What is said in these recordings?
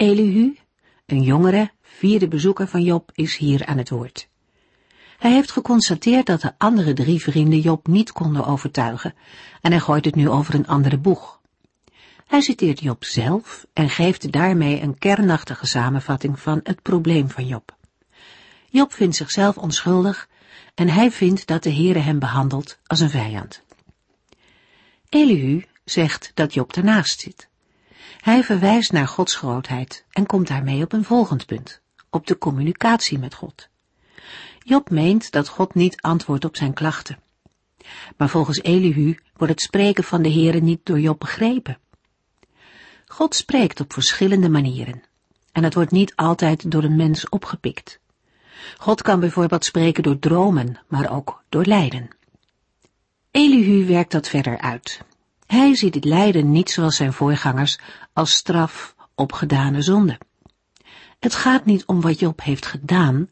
Elihu, een jongere, vierde bezoeker van Job, is hier aan het woord. Hij heeft geconstateerd dat de andere drie vrienden Job niet konden overtuigen en hij gooit het nu over een andere boeg. Hij citeert Job zelf en geeft daarmee een kernachtige samenvatting van het probleem van Job. Job vindt zichzelf onschuldig en hij vindt dat de Heere hem behandelt als een vijand. Elihu zegt dat Job ernaast zit. Hij verwijst naar Gods grootheid en komt daarmee op een volgend punt, op de communicatie met God. Job meent dat God niet antwoordt op zijn klachten. Maar volgens Elihu wordt het spreken van de Heere niet door Job begrepen. God spreekt op verschillende manieren en het wordt niet altijd door een mens opgepikt. God kan bijvoorbeeld spreken door dromen, maar ook door lijden. Elihu werkt dat verder uit hij ziet het lijden niet zoals zijn voorgangers als straf op gedane zonde. Het gaat niet om wat Job heeft gedaan,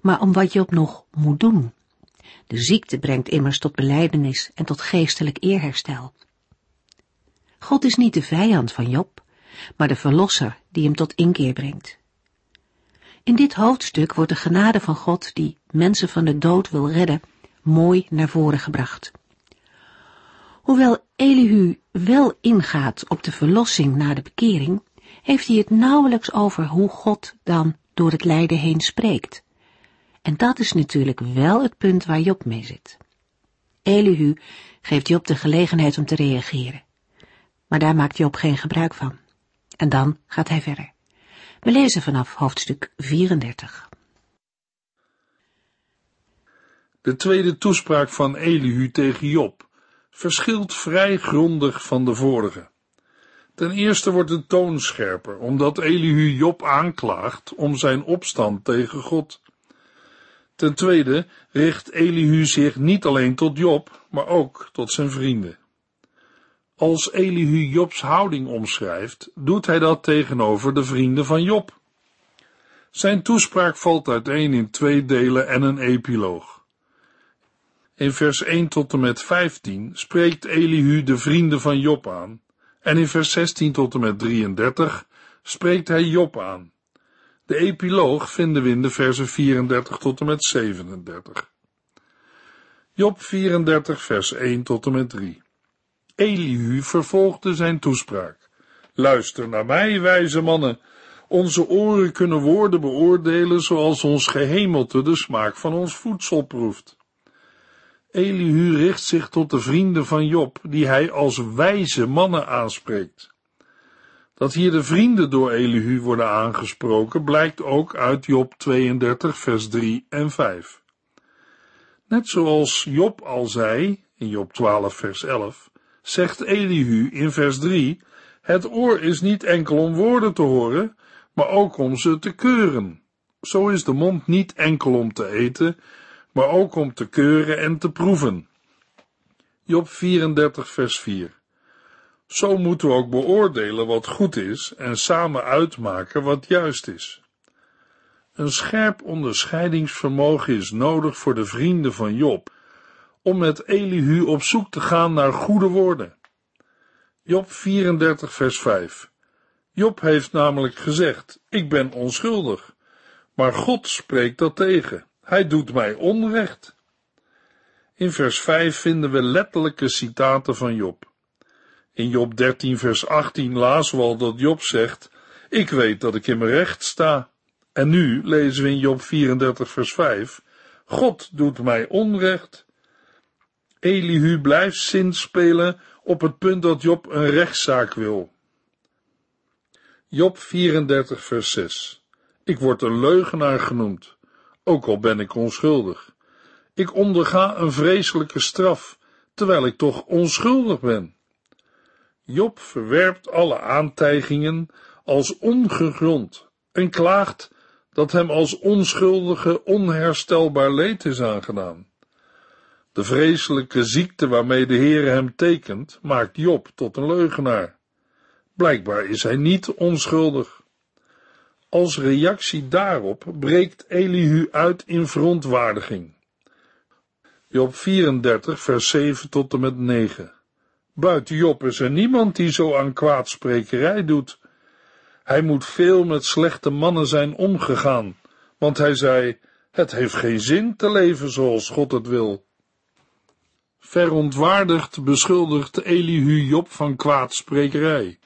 maar om wat Job nog moet doen. De ziekte brengt immers tot beleidenis en tot geestelijk eerherstel. God is niet de vijand van Job, maar de verlosser die hem tot inkeer brengt. In dit hoofdstuk wordt de genade van God die mensen van de dood wil redden, mooi naar voren gebracht. Hoewel Elihu wel ingaat op de verlossing na de bekering, heeft hij het nauwelijks over hoe God dan door het lijden heen spreekt. En dat is natuurlijk wel het punt waar Job mee zit. Elihu geeft Job de gelegenheid om te reageren. Maar daar maakt Job geen gebruik van. En dan gaat hij verder. We lezen vanaf hoofdstuk 34. De tweede toespraak van Elihu tegen Job verschilt vrij grondig van de vorige. Ten eerste wordt de toon scherper, omdat Elihu Job aanklaagt om zijn opstand tegen God. Ten tweede richt Elihu zich niet alleen tot Job, maar ook tot zijn vrienden. Als Elihu Jobs houding omschrijft, doet hij dat tegenover de vrienden van Job. Zijn toespraak valt uiteen in twee delen en een epiloog. In vers 1 tot en met 15 spreekt Elihu de vrienden van Job aan, en in vers 16 tot en met 33 spreekt hij Job aan. De epiloog vinden we in de versen 34 tot en met 37. Job 34 vers 1 tot en met 3. Elihu vervolgde zijn toespraak. Luister naar mij, wijze mannen. Onze oren kunnen woorden beoordelen zoals ons gehemelte de smaak van ons voedsel proeft. Elihu richt zich tot de vrienden van Job, die hij als wijze mannen aanspreekt. Dat hier de vrienden door Elihu worden aangesproken, blijkt ook uit Job 32, vers 3 en 5. Net zoals Job al zei, in Job 12, vers 11, zegt Elihu in vers 3, het oor is niet enkel om woorden te horen, maar ook om ze te keuren. Zo is de mond niet enkel om te eten, maar ook om te keuren en te proeven. Job 34, vers 4. Zo moeten we ook beoordelen wat goed is en samen uitmaken wat juist is. Een scherp onderscheidingsvermogen is nodig voor de vrienden van Job, om met Elihu op zoek te gaan naar goede woorden. Job 34, vers 5. Job heeft namelijk gezegd: Ik ben onschuldig, maar God spreekt dat tegen. Hij doet mij onrecht. In vers 5 vinden we letterlijke citaten van Job. In Job 13 vers 18 lazen we al dat Job zegt, ik weet dat ik in mijn recht sta. En nu lezen we in Job 34 vers 5, God doet mij onrecht. Elihu blijft zinspelen op het punt dat Job een rechtszaak wil. Job 34 vers 6 Ik word een leugenaar genoemd ook al ben ik onschuldig. Ik onderga een vreselijke straf, terwijl ik toch onschuldig ben. Job verwerpt alle aantijgingen als ongegrond en klaagt dat hem als onschuldige onherstelbaar leed is aangedaan. De vreselijke ziekte waarmee de Heere hem tekent, maakt Job tot een leugenaar. Blijkbaar is hij niet onschuldig. Als reactie daarop breekt Elihu uit in verontwaardiging. Job 34, vers 7 tot en met 9. Buiten Job is er niemand die zo aan kwaadsprekerij doet. Hij moet veel met slechte mannen zijn omgegaan, want hij zei, het heeft geen zin te leven zoals God het wil. Verontwaardigd beschuldigt Elihu Job van kwaadsprekerij.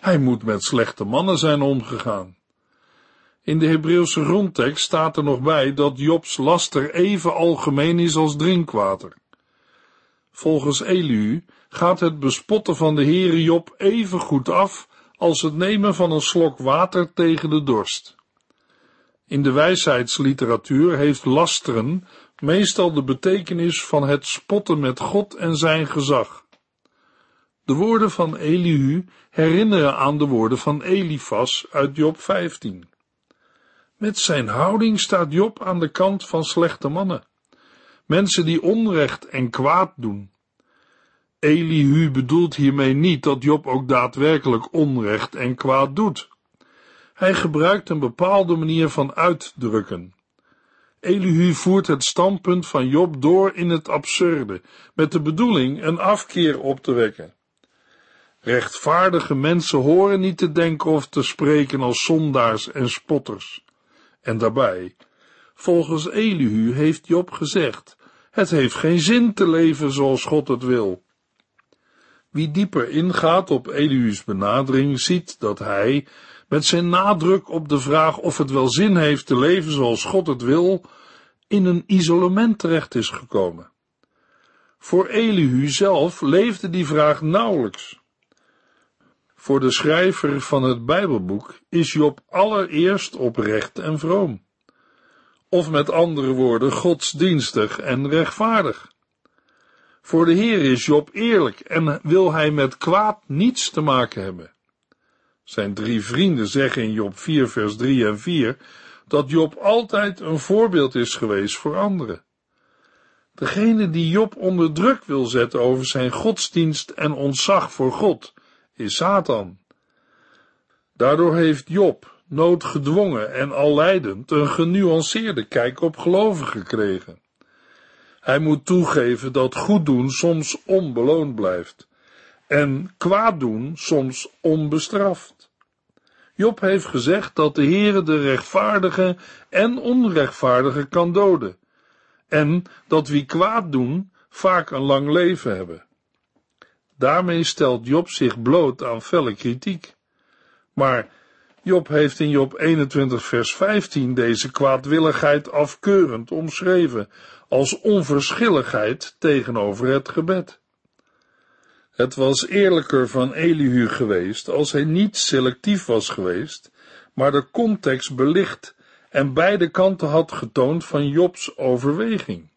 Hij moet met slechte mannen zijn omgegaan. In de Hebreeuwse grondtekst staat er nog bij dat Jobs laster even algemeen is als drinkwater. Volgens Elihu gaat het bespotten van de Heere Job even goed af als het nemen van een slok water tegen de dorst. In de wijsheidsliteratuur heeft lasteren meestal de betekenis van het spotten met God en zijn gezag. De woorden van Elihu herinneren aan de woorden van Elifas uit Job 15. Met zijn houding staat Job aan de kant van slechte mannen, mensen die onrecht en kwaad doen. Elihu bedoelt hiermee niet dat Job ook daadwerkelijk onrecht en kwaad doet. Hij gebruikt een bepaalde manier van uitdrukken. Elihu voert het standpunt van Job door in het absurde, met de bedoeling een afkeer op te wekken. Rechtvaardige mensen horen niet te denken of te spreken als zondaars en spotters. En daarbij, volgens Elihu heeft Job gezegd, het heeft geen zin te leven zoals God het wil. Wie dieper ingaat op Elihu's benadering, ziet dat hij, met zijn nadruk op de vraag of het wel zin heeft te leven zoals God het wil, in een isolement terecht is gekomen. Voor Elihu zelf leefde die vraag nauwelijks. Voor de schrijver van het Bijbelboek is Job allereerst oprecht en vroom. Of met andere woorden, godsdienstig en rechtvaardig. Voor de Heer is Job eerlijk en wil hij met kwaad niets te maken hebben. Zijn drie vrienden zeggen in Job 4 vers 3 en 4 dat Job altijd een voorbeeld is geweest voor anderen. Degene die Job onder druk wil zetten over zijn godsdienst en ontzag voor God, is Satan. Daardoor heeft Job, noodgedwongen en al leidend, een genuanceerde kijk op geloven gekregen. Hij moet toegeven dat goed doen soms onbeloond blijft en kwaad doen soms onbestraft. Job heeft gezegd dat de Heere de rechtvaardige en onrechtvaardige kan doden en dat wie kwaad doen vaak een lang leven hebben. Daarmee stelt Job zich bloot aan felle kritiek. Maar Job heeft in Job 21 vers 15 deze kwaadwilligheid afkeurend omschreven als onverschilligheid tegenover het gebed. Het was eerlijker van Elihu geweest als hij niet selectief was geweest, maar de context belicht en beide kanten had getoond van Jobs overweging.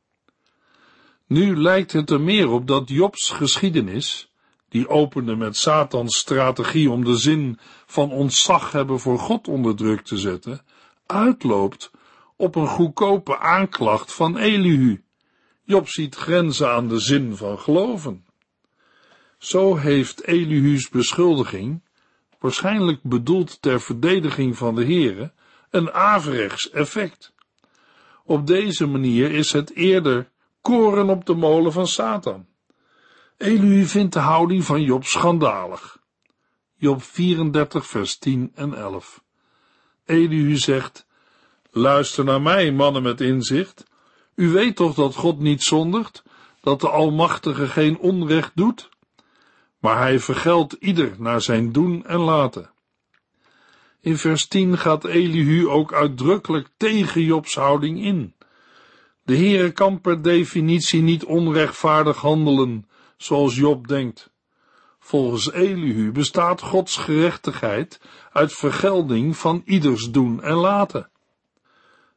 Nu lijkt het er meer op dat Jobs geschiedenis, die opende met Satans strategie om de zin van ontzag hebben voor God onder druk te zetten, uitloopt op een goedkope aanklacht van Elihu. Job ziet grenzen aan de zin van geloven. Zo heeft Elihu's beschuldiging, waarschijnlijk bedoeld ter verdediging van de Here, een averechts effect. Op deze manier is het eerder koren op de molen van Satan. Elihu vindt de houding van Job schandalig. Job 34 vers 10 en 11. Elihu zegt, Luister naar mij, mannen met inzicht. U weet toch dat God niet zondigt, dat de Almachtige geen onrecht doet? Maar hij vergeldt ieder naar zijn doen en laten. In vers 10 gaat Elihu ook uitdrukkelijk tegen Jobs houding in. De Heere kan per definitie niet onrechtvaardig handelen, zoals Job denkt. Volgens Elihu bestaat Gods gerechtigheid uit vergelding van ieders doen en laten.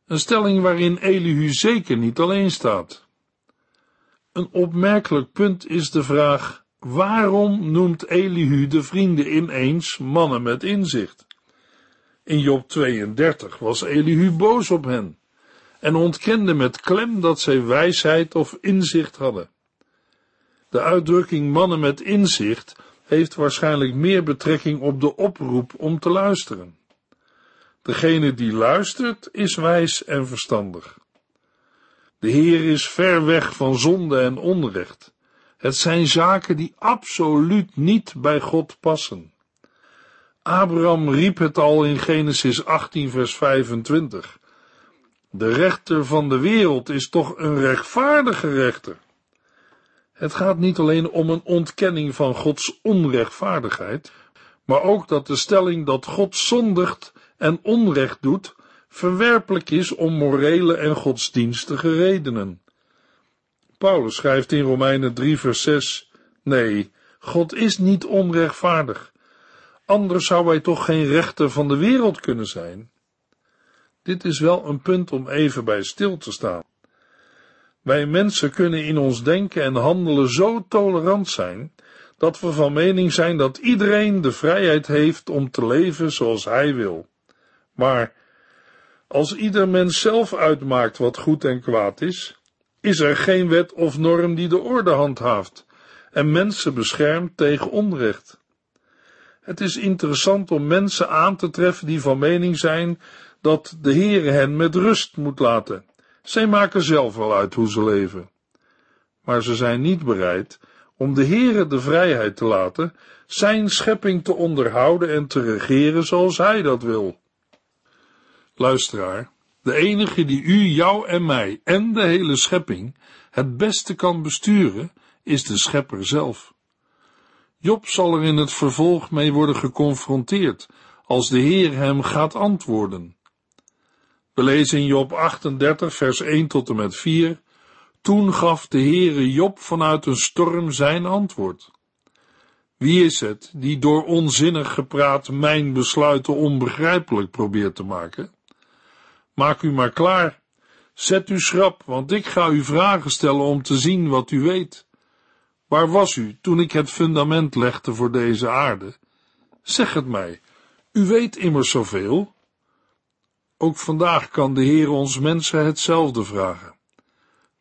Een stelling waarin Elihu zeker niet alleen staat. Een opmerkelijk punt is de vraag: waarom noemt Elihu de vrienden ineens mannen met inzicht? In Job 32 was Elihu boos op hen en ontkende met klem dat zij wijsheid of inzicht hadden. De uitdrukking mannen met inzicht heeft waarschijnlijk meer betrekking op de oproep om te luisteren. Degene die luistert is wijs en verstandig. De Heer is ver weg van zonde en onrecht. Het zijn zaken die absoluut niet bij God passen. Abraham riep het al in Genesis 18, vers 25. De rechter van de wereld is toch een rechtvaardige rechter. Het gaat niet alleen om een ontkenning van Gods onrechtvaardigheid, maar ook dat de stelling dat God zondigt en onrecht doet, verwerpelijk is om morele en godsdienstige redenen. Paulus schrijft in Romeinen 3 vers 6, nee, God is niet onrechtvaardig. Anders zou hij toch geen rechter van de wereld kunnen zijn. Dit is wel een punt om even bij stil te staan. Wij mensen kunnen in ons denken en handelen zo tolerant zijn, dat we van mening zijn dat iedereen de vrijheid heeft om te leven zoals hij wil. Maar als ieder mens zelf uitmaakt wat goed en kwaad is, is er geen wet of norm die de orde handhaaft en mensen beschermt tegen onrecht. Het is interessant om mensen aan te treffen die van mening zijn dat de Heere hen met rust moet laten. Zij maken zelf wel uit hoe ze leven. Maar ze zijn niet bereid om de Heere de vrijheid te laten zijn schepping te onderhouden en te regeren zoals hij dat wil. Luisteraar, de enige die u, jou en mij en de hele schepping het beste kan besturen, is de schepper zelf. Job zal er in het vervolg mee worden geconfronteerd, als de Heer hem gaat antwoorden. We lezen in Job 38, vers 1 tot en met 4. Toen gaf de Heere Job vanuit een storm zijn antwoord. Wie is het die door onzinnig gepraat mijn besluiten onbegrijpelijk probeert te maken? Maak u maar klaar. Zet u schrap, want ik ga u vragen stellen om te zien wat u weet. Waar was u toen ik het fundament legde voor deze aarde? Zeg het mij. U weet immers zoveel. Ook vandaag kan de Heer ons mensen hetzelfde vragen.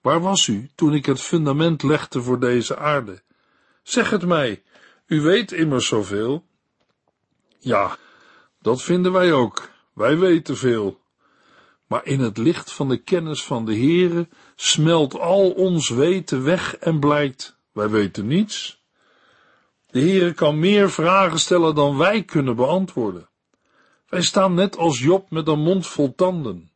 Waar was u toen ik het fundament legde voor deze aarde? Zeg het mij. U weet immers zoveel. Ja, dat vinden wij ook. Wij weten veel maar in het licht van de kennis van de Heere smelt al ons weten weg en blijkt, wij weten niets. De Heere kan meer vragen stellen dan wij kunnen beantwoorden. Wij staan net als Job met een mond vol tanden.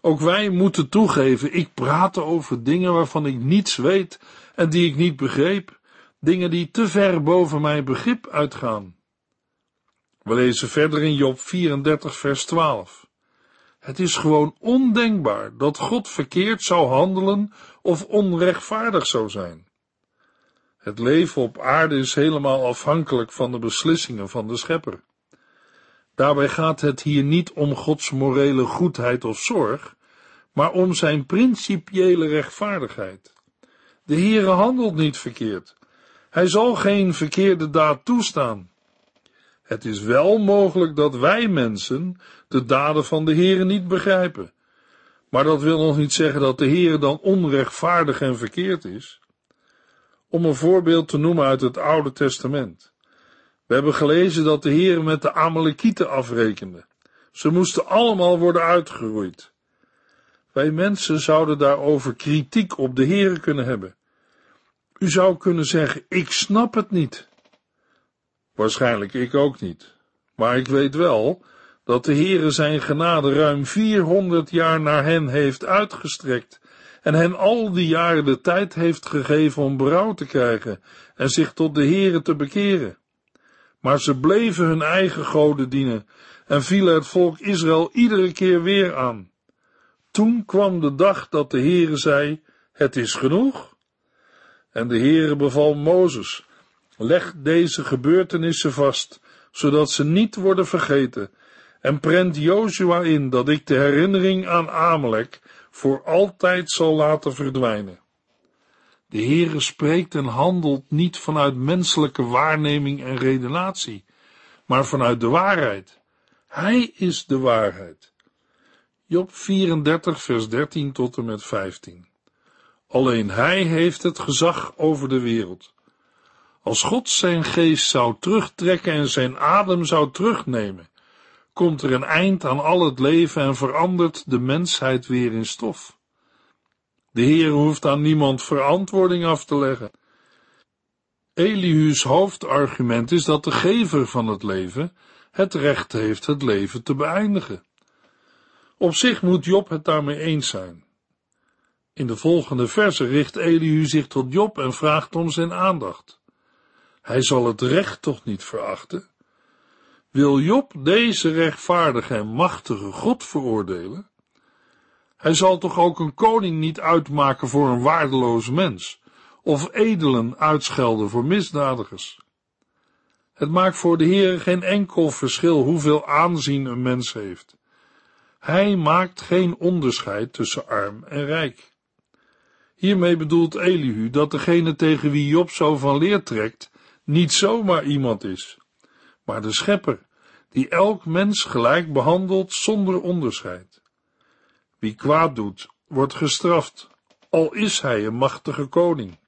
Ook wij moeten toegeven, ik praat over dingen waarvan ik niets weet en die ik niet begreep, dingen die te ver boven mijn begrip uitgaan. We lezen verder in Job 34, vers 12. Het is gewoon ondenkbaar dat God verkeerd zou handelen of onrechtvaardig zou zijn. Het leven op aarde is helemaal afhankelijk van de beslissingen van de Schepper. Daarbij gaat het hier niet om Gods morele goedheid of zorg, maar om zijn principiële rechtvaardigheid. De Heere handelt niet verkeerd. Hij zal geen verkeerde daad toestaan. Het is wel mogelijk dat wij mensen de daden van de Heere niet begrijpen. Maar dat wil nog niet zeggen dat de Heere dan onrechtvaardig en verkeerd is. Om een voorbeeld te noemen uit het Oude Testament. We hebben gelezen dat de Heere met de Amalekieten afrekende. Ze moesten allemaal worden uitgeroeid. Wij mensen zouden daarover kritiek op de Heere kunnen hebben. U zou kunnen zeggen, ik snap het niet. Waarschijnlijk ik ook niet. Maar ik weet wel dat de Heere zijn genade ruim 400 jaar naar hen heeft uitgestrekt en hen al die jaren de tijd heeft gegeven om berouw te krijgen en zich tot de Heere te bekeren. Maar ze bleven hun eigen goden dienen en vielen het volk Israël iedere keer weer aan. Toen kwam de dag dat de Heere zei, het is genoeg. En de Heere beval Mozes, leg deze gebeurtenissen vast, zodat ze niet worden vergeten en prent Jozua in dat ik de herinnering aan Amalek voor altijd zal laten verdwijnen. De Heere spreekt en handelt niet vanuit menselijke waarneming en redenatie, maar vanuit de waarheid. Hij is de waarheid. Job 34, vers 13 tot en met 15. Alleen Hij heeft het gezag over de wereld. Als God zijn geest zou terugtrekken en zijn adem zou terugnemen, komt er een eind aan al het leven en verandert de mensheid weer in stof. De Heer hoeft aan niemand verantwoording af te leggen. Elihu's hoofdargument is dat de gever van het leven het recht heeft het leven te beëindigen. Op zich moet Job het daarmee eens zijn. In de volgende verse richt Elihu zich tot Job en vraagt om zijn aandacht. Hij zal het recht toch niet verachten? Wil Job deze rechtvaardige en machtige God veroordelen? Hij zal toch ook een koning niet uitmaken voor een waardeloos mens, of edelen uitschelden voor misdadigers. Het maakt voor de Heer geen enkel verschil hoeveel aanzien een mens heeft. Hij maakt geen onderscheid tussen arm en rijk. Hiermee bedoelt Elihu dat degene tegen wie Job zo van leer trekt, niet zomaar iemand is, maar de schepper, die elk mens gelijk behandelt zonder onderscheid. Wie kwaad doet, wordt gestraft, al is hij een machtige koning.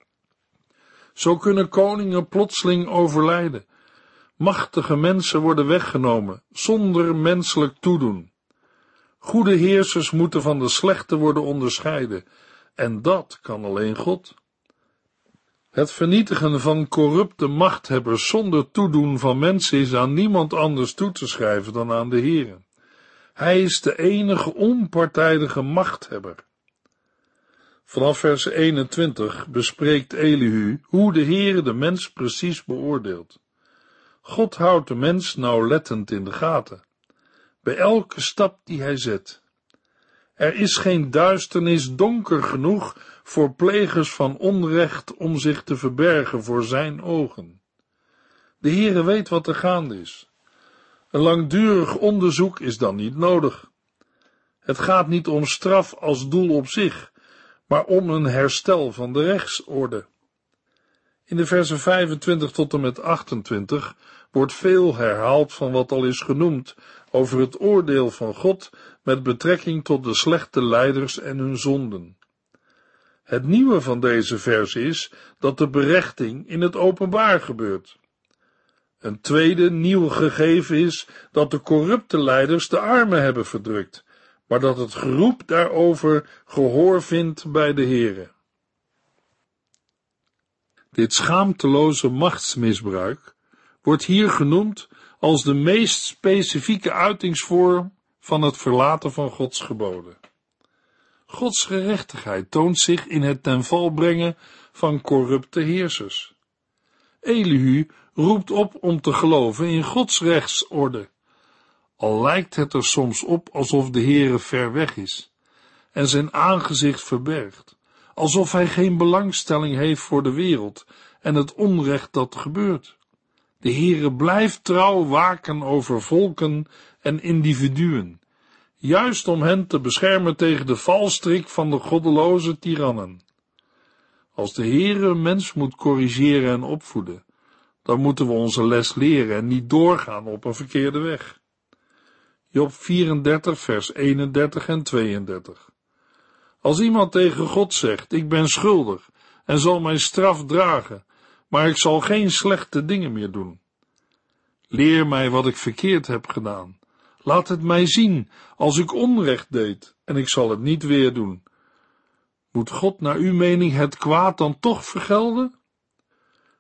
Zo kunnen koningen plotseling overlijden. Machtige mensen worden weggenomen, zonder menselijk toedoen. Goede heersers moeten van de slechte worden onderscheiden, en dat kan alleen God. Het vernietigen van corrupte machthebbers zonder toedoen van mensen is aan niemand anders toe te schrijven dan aan de Heer. Hij is de enige onpartijdige machthebber. Vanaf vers 21 bespreekt Elihu hoe de Heer de mens precies beoordeelt. God houdt de mens nauwlettend in de gaten, bij elke stap die hij zet. Er is geen duisternis donker genoeg voor plegers van onrecht om zich te verbergen voor zijn ogen. De Heere weet wat er gaande is. Een langdurig onderzoek is dan niet nodig. Het gaat niet om straf als doel op zich, maar om een herstel van de rechtsorde. In de versen 25 tot en met 28 wordt veel herhaald van wat al is genoemd over het oordeel van God met betrekking tot de slechte leiders en hun zonden. Het nieuwe van deze vers is dat de berechting in het openbaar gebeurt. Een tweede nieuw gegeven is dat de corrupte leiders de armen hebben verdrukt, maar dat het geroep daarover gehoor vindt bij de heren. Dit schaamteloze machtsmisbruik wordt hier genoemd als de meest specifieke uitingsvorm van het verlaten van Gods geboden. Gods gerechtigheid toont zich in het ten val brengen van corrupte heersers. Elihu roept op om te geloven in Gods rechtsorde, al lijkt het er soms op alsof de Heere ver weg is en zijn aangezicht verbergt, alsof hij geen belangstelling heeft voor de wereld en het onrecht dat gebeurt. De Heere blijft trouw waken over volken en individuen, juist om hen te beschermen tegen de valstrik van de goddeloze tirannen. Als de Heere een mens moet corrigeren en opvoeden, dan moeten we onze les leren en niet doorgaan op een verkeerde weg. Job 34, vers 31 en 32. Als iemand tegen God zegt, ik ben schuldig en zal mijn straf dragen, maar ik zal geen slechte dingen meer doen. Leer mij wat ik verkeerd heb gedaan. Laat het mij zien als ik onrecht deed en ik zal het niet weer doen. Moet God naar uw mening het kwaad dan toch vergelden?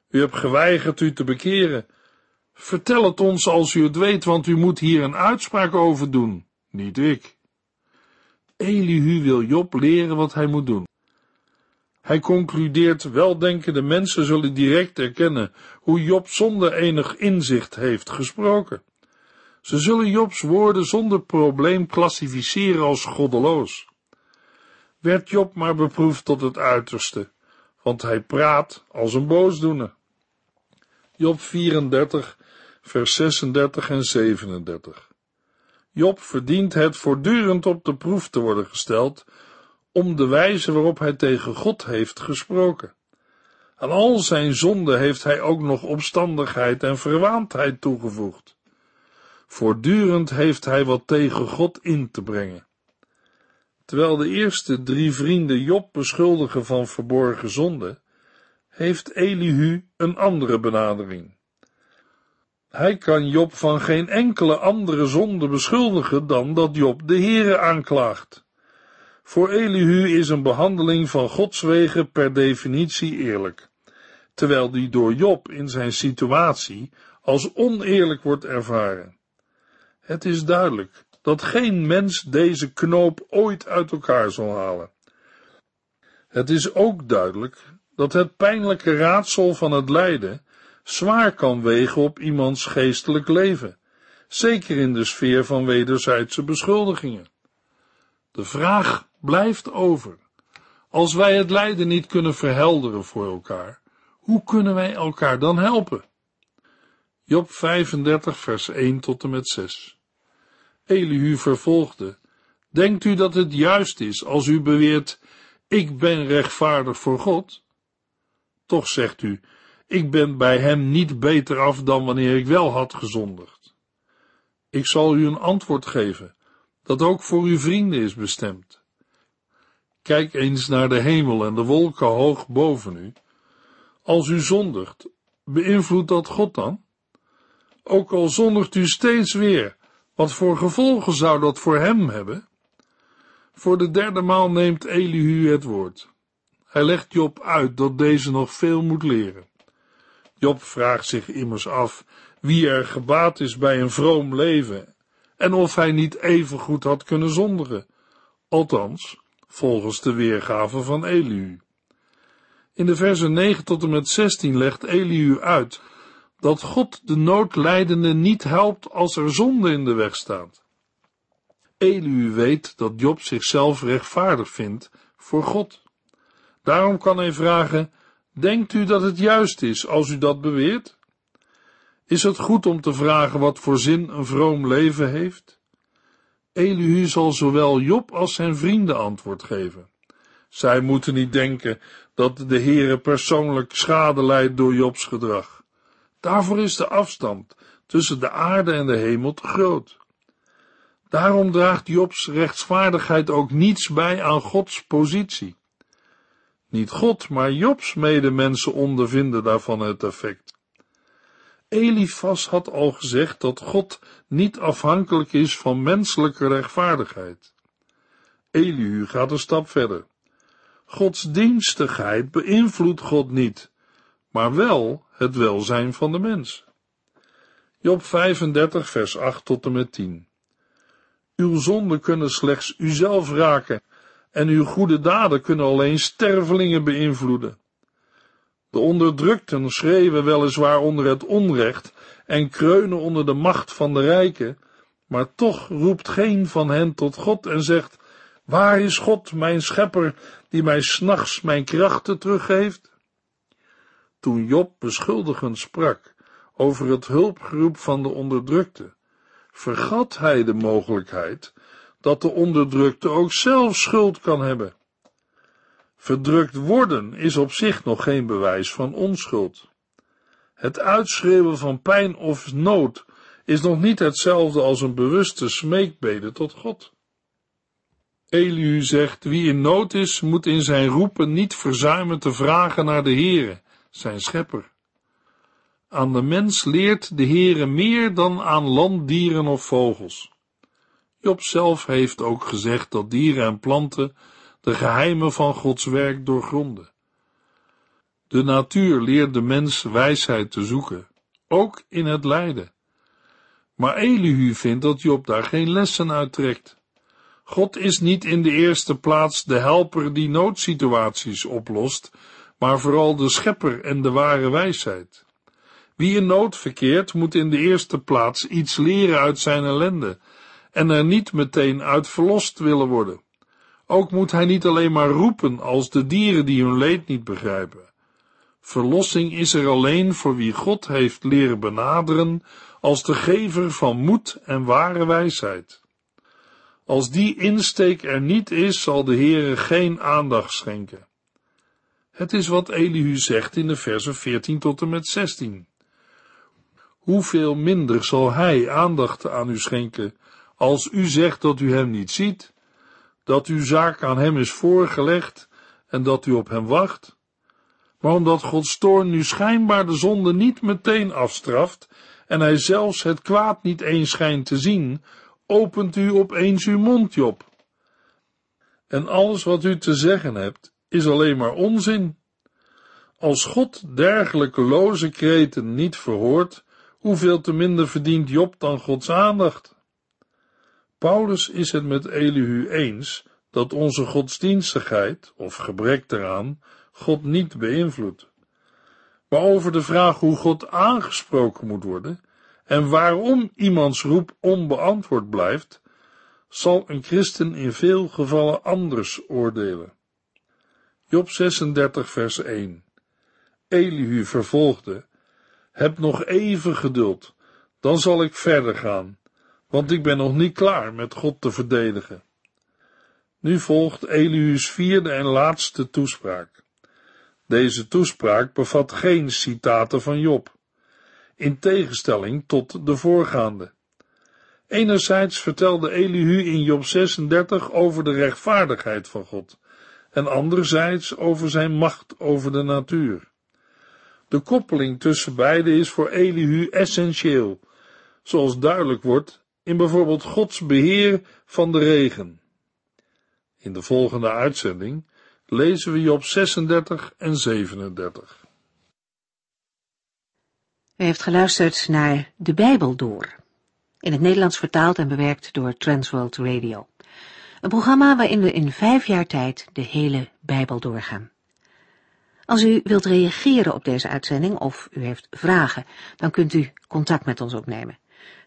U hebt geweigerd u te bekeren. Vertel het ons als u het weet, want u moet hier een uitspraak over doen, niet ik. Elihu wil Job leren wat hij moet doen. Hij concludeert, weldenkende mensen zullen direct erkennen hoe Job zonder enig inzicht heeft gesproken. Ze zullen Jobs woorden zonder probleem klassificeren als goddeloos. Werd Job maar beproefd tot het uiterste, want hij praat als een boosdoener. Job 34, vers 36 en 37. Job verdient het voortdurend op de proef te worden gesteld, om de wijze waarop hij tegen God heeft gesproken. Aan al zijn zonden heeft hij ook nog opstandigheid en verwaandheid toegevoegd. Voortdurend heeft hij wat tegen God in te brengen. Terwijl de eerste drie vrienden Job beschuldigen van verborgen zonde, heeft Elihu een andere benadering. Hij kan Job van geen enkele andere zonde beschuldigen dan dat Job de Heere aanklaagt. Voor Elihu is een behandeling van Gods wegen per definitie eerlijk, terwijl die door Job in zijn situatie als oneerlijk wordt ervaren. Het is duidelijk dat geen mens deze knoop ooit uit elkaar zal halen. Het is ook duidelijk dat het pijnlijke raadsel van het lijden zwaar kan wegen op iemands geestelijk leven, zeker in de sfeer van wederzijdse beschuldigingen. De vraag blijft over. Als wij het lijden niet kunnen verhelderen voor elkaar, hoe kunnen wij elkaar dan helpen? Job 35 vers 1 tot en met 6 Elihu vervolgde, denkt u dat het juist is als u beweert, ik ben rechtvaardig voor God? Toch zegt u, ik ben bij hem niet beter af dan wanneer ik wel had gezondigd. Ik zal u een antwoord geven, dat ook voor uw vrienden is bestemd. Kijk eens naar de hemel en de wolken hoog boven u. Als u zondigt, beïnvloedt dat God dan? Ook al zondigt u steeds weer, wat voor gevolgen zou dat voor hem hebben? Voor de derde maal neemt Elihu het woord. Hij legt Job uit dat deze nog veel moet leren. Job vraagt zich immers af wie er gebaat is bij een vroom leven en of hij niet even goed had kunnen zondigen, althans volgens de weergave van Elihu. In de versen 9 tot en met 16 legt Elihu uit dat God de noodlijdende niet helpt als er zonde in de weg staat. Elihu weet dat Job zichzelf rechtvaardig vindt voor God. Daarom kan hij vragen, denkt u dat het juist is als u dat beweert? Is het goed om te vragen wat voor zin een vroom leven heeft? Elihu zal zowel Job als zijn vrienden antwoord geven. Zij moeten niet denken dat de Heere persoonlijk schade leidt door Jobs gedrag. Daarvoor is de afstand tussen de aarde en de hemel te groot. Daarom draagt Jobs rechtsvaardigheid ook niets bij aan Gods positie. Niet God, maar Jobs medemensen ondervinden daarvan het effect. Elifas had al gezegd dat God niet afhankelijk is van menselijke rechtvaardigheid. Elihu gaat een stap verder. Gods dienstigheid beïnvloedt God niet, maar wel het welzijn van de mens. Job 35 vers 8 tot en met 10 Uw zonden kunnen slechts uzelf raken en uw goede daden kunnen alleen stervelingen beïnvloeden. De onderdrukten schreeuwen weliswaar onder het onrecht en kreunen onder de macht van de rijken, maar toch roept geen van hen tot God en zegt, waar is God, mijn schepper, die mij s'nachts mijn krachten teruggeeft? Toen Job beschuldigend sprak over het hulpgeroep van de onderdrukte, vergat hij de mogelijkheid dat de onderdrukte ook zelf schuld kan hebben. Verdrukt worden is op zich nog geen bewijs van onschuld. Het uitschreeuwen van pijn of nood is nog niet hetzelfde als een bewuste smeekbede tot God. Elihu zegt, wie in nood is, moet in zijn roepen niet verzuimen te vragen naar de Heere, zijn schepper. Aan de mens leert de Heere meer dan aan landdieren of vogels. Job zelf heeft ook gezegd dat dieren en planten de geheimen van Gods werk doorgronden. De natuur leert de mens wijsheid te zoeken, ook in het lijden. Maar Elihu vindt dat Job daar geen lessen uit trekt. God is niet in de eerste plaats de helper die noodsituaties oplost, maar vooral de schepper en de ware wijsheid. Wie in nood verkeert, moet in de eerste plaats iets leren uit zijn ellende en er niet meteen uit verlost willen worden. Ook moet hij niet alleen maar roepen als de dieren die hun leed niet begrijpen. Verlossing is er alleen voor wie God heeft leren benaderen als de gever van moed en ware wijsheid. Als die insteek er niet is, zal de Heere geen aandacht schenken. Het is wat Elihu zegt in de versen 14 tot en met 16. hoeveel minder zal hij aandacht aan u schenken als u zegt dat u hem niet ziet, dat uw zaak aan hem is voorgelegd en dat u op hem wacht? Maar omdat Gods toorn nu schijnbaar de zonde niet meteen afstraft en hij zelfs het kwaad niet eens schijnt te zien, opent u opeens uw mond, Job. En alles wat u te zeggen hebt, is alleen maar onzin. Als God dergelijke loze kreten niet verhoort, hoeveel te minder verdient Job dan Gods aandacht? Paulus is het met Elihu eens dat onze godsdienstigheid, of gebrek daaraan, God niet beïnvloedt. Maar over de vraag hoe God aangesproken moet worden en waarom iemands roep onbeantwoord blijft, zal een christen in veel gevallen anders oordelen. Job 36 vers 1 Elihu vervolgde, heb nog even geduld, dan zal ik verder gaan, want ik ben nog niet klaar met God te verdedigen. Nu volgt Elihu's vierde en laatste toespraak. Deze toespraak bevat geen citaten van Job, in tegenstelling tot de voorgaande. Enerzijds vertelde Elihu in Job 36 over de rechtvaardigheid van God, en anderzijds over zijn macht over de natuur. De koppeling tussen beide is voor Elihu essentieel, zoals duidelijk wordt in bijvoorbeeld Gods beheer van de regen. In de volgende uitzending lezen we Job 36 en 37. U heeft geluisterd naar De Bijbel Door, in het Nederlands vertaald en bewerkt door Transworld Radio. Een programma waarin we in vijf jaar tijd de hele Bijbel doorgaan. Als u wilt reageren op deze uitzending of u heeft vragen, dan kunt u contact met ons opnemen.